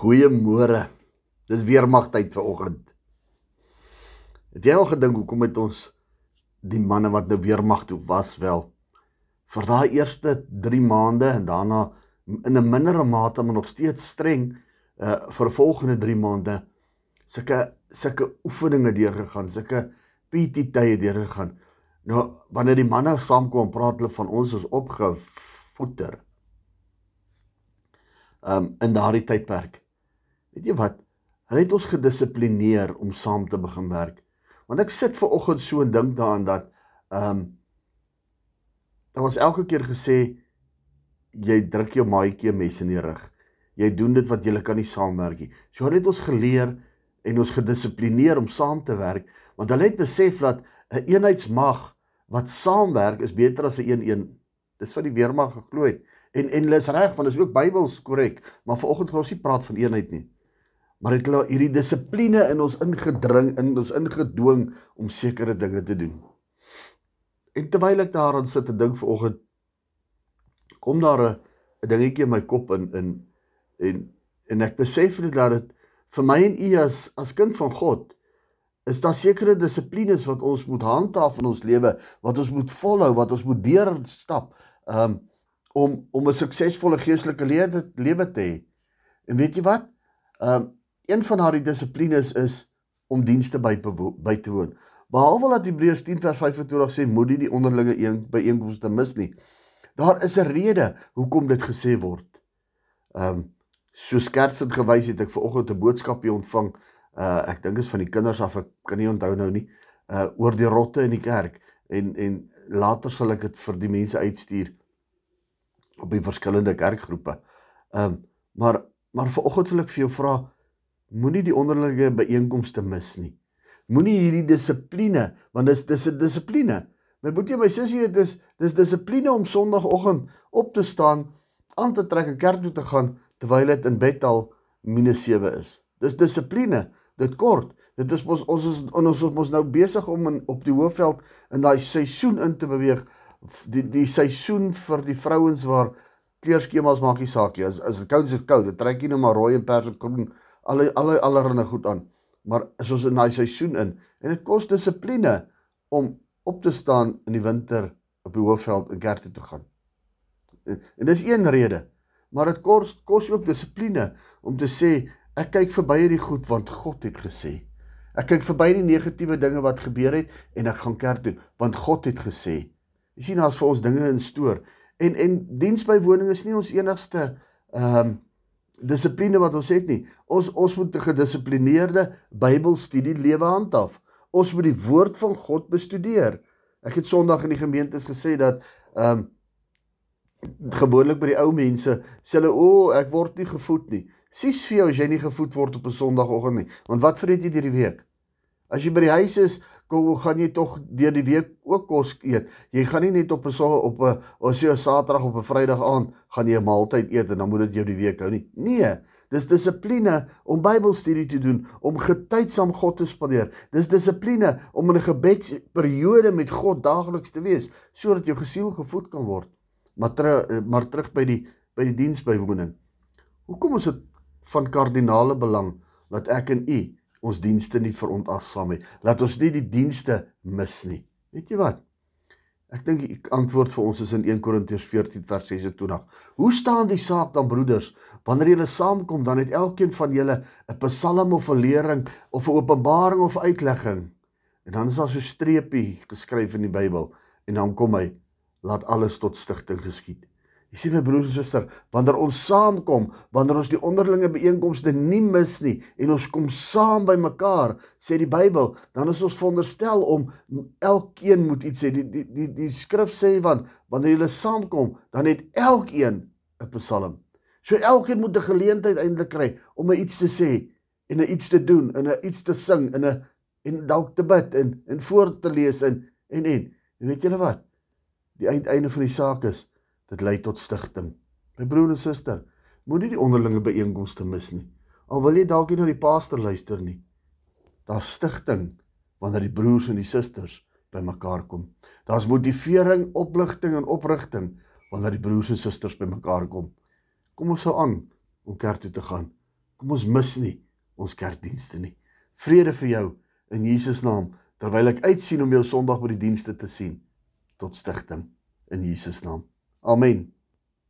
Goeiemôre. Dis weer magtyd vir oggend. Het jy al gedink hoekom het ons die manne wat nou weer mag toe was wel vir daai eerste 3 maande en daarna in 'n mindere mate maar nog steeds streng uh vir volgende 3 maande sulke sulke oefeninge deurgegaan, sulke PT tye deurgegaan. Nou wanneer die manne saamkom, praat hulle van ons is opgevoeter. Um in daardie tydperk. Weet jy wat? Hulle het ons gedissiplineer om saam te begin werk. Want ek sit ver oggend so en dink daaraan dat ehm um, daar was elke keer gesê jy druk jou maatjie mes in die rug. Jy doen dit wat jy kan nie saamwerk nie. So hulle het ons geleer en ons gedissiplineer om saam te werk want hulle het besef dat 'n een eenheidsmag wat saamwerk is beter as 'n een een. Dis wat die weermag geglo het. En en hulle is reg want dit is ook Bybels korrek, maar vanoggend gaan ons nie praat van eenheid nie maar het hulle hierdie dissipline in ons ingedring in ons ingedwing om sekere dinge te doen. En terwyl ek daaraan sit te dink vanoggend kom daar 'n 'n dingetjie in my kop in in en en ek besef net dat dit vir my en u as as kind van God is daar sekere dissiplines wat ons moet handhaaf in ons lewe, wat ons moet volhou, wat ons moet deurstap um om om 'n suksesvolle geestelike lewe lewe te hê. En weet jy wat? Um Een van haar dissiplines is om dienste by by te woon. Behalwe dat Hebreërs 10 vers 25 sê moenie die onderlinge een byeenkomste mis nie. Daar is 'n rede hoekom dit gesê word. Ehm um, so skertsend gewys het ek ver oggend 'n boodskapie ontvang. Uh ek dink is van die kinders af, ek kan nie onthou nou nie. Uh oor die rotte in die kerk en en later sal ek dit vir die mense uitstuur op die verskillende kerkgroepe. Ehm um, maar maar ver oggend wil ek vir jou vra moenie die onderlinge byeenkomste mis nie. Moenie hierdie dissipline, want dis dis 'n dissipline. My boetie my sussie, dit is dis dissipline om Sondagoggend op te staan, aan te trek en kerk toe te gaan terwyl dit in bed al -7 is. Dis dissipline. Dit kort. Dit is ons ons is ons is mos nou besig om in, op die hoofveld in daai seisoen in te beweeg. Die die seisoen vir die vrouens waar kleurskemas maak nie saak nie. As as dit koud is, dit koud. Dit trek nie net maar rooi en pers en groen alle alle allerhande goed aan. Maar is ons in daai seisoen in en dit kos dissipline om op te staan in die winter op die hoofveld in kerk toe gaan. En, en dis een rede. Maar dit kos kos ook dissipline om te sê ek kyk verby hierdie goed want God het gesê. Ek kyk verby die negatiewe dinge wat gebeur het en ek gaan kerk toe want God het gesê. Jy sien daar's vir ons dinge in stoor en en diensbywoning is nie ons enigste ehm um, dissipline wat ons het nie. Ons ons moet 'n gedissiplineerde Bybelstudie lewe handhaaf. Ons moet die woord van God bestudeer. Ek het Sondag in die gemeentes gesê dat ehm um, gewoonlik by die ou mense sê hulle o, oh, ek word nie gevoed nie. Sies vir jou as jy nie gevoed word op 'n Sondagoggend nie. Want wat vreet jy deur die week? As jy by die huis is, kom gaan jy tog deur die week ook kos eet. Jy gaan nie net op 'n op 'n jy 'n Saterdag op 'n Vrydag aand gaan jy 'n maaltyd eet en dan moet dit jou die week hou nie. Nee, dis dissipline om Bybelstudie te doen, om getyd saam God te spandeer. Dis dissipline om in 'n gebedsperiode met God daagliks te wees sodat jou gesiel gevoed kan word. Maar ter, maar terug by die by die diensbywoning. Hoekom is dit van kardinale belang dat ek en u ons dienste nie veronagsaam nie. Laat ons nie die dienste mis nie. Weet jy wat? Ek dink die antwoord vir ons is in 1 Korintiërs 14 vers 26. Hoe staan die saak dan broeders? Wanneer julle saamkom, dan het elkeen van julle 'n psalm of 'n lering of 'n openbaring of uitlegging. En dan is daar so 'n streepie geskryf in die Bybel en dan kom hy laat alles tot stigting geskied. Jy sien my broers en susters, wanneer ons saamkom, wanneer ons die onderlinge byeenkomste nie mis nie en ons kom saam by mekaar, sê die Bybel, dan is ons veronderstel om elkeen moet iets sê. Die die die die skrif sê van wanneer julle saamkom, dan het elkeen 'n Psalm. So elkeen moet 'n geleentheid eintlik kry om iets te sê en iets te doen en iets te sing en 'n en dalk te bid en en voor te lees en en en weet julle wat? Die uiteinde van die saak is dit lei tot stigting. My broer en suster, moenie die onderlinge byeenkomste mis nie. Al wil jy dalk nie na die pastor luister nie. Daar's stigting wanneer die broers en die susters bymekaar kom. Daar's motivering, opligting en oprigting wanneer die broers en susters bymekaar kom. Kom ons sou aan om kerk toe te gaan. Kom ons mis nie ons kerkdienste nie. Vrede vir jou in Jesus naam terwyl ek uitsien om jou Sondag by die dienste te sien tot stigting in Jesus naam. Amen.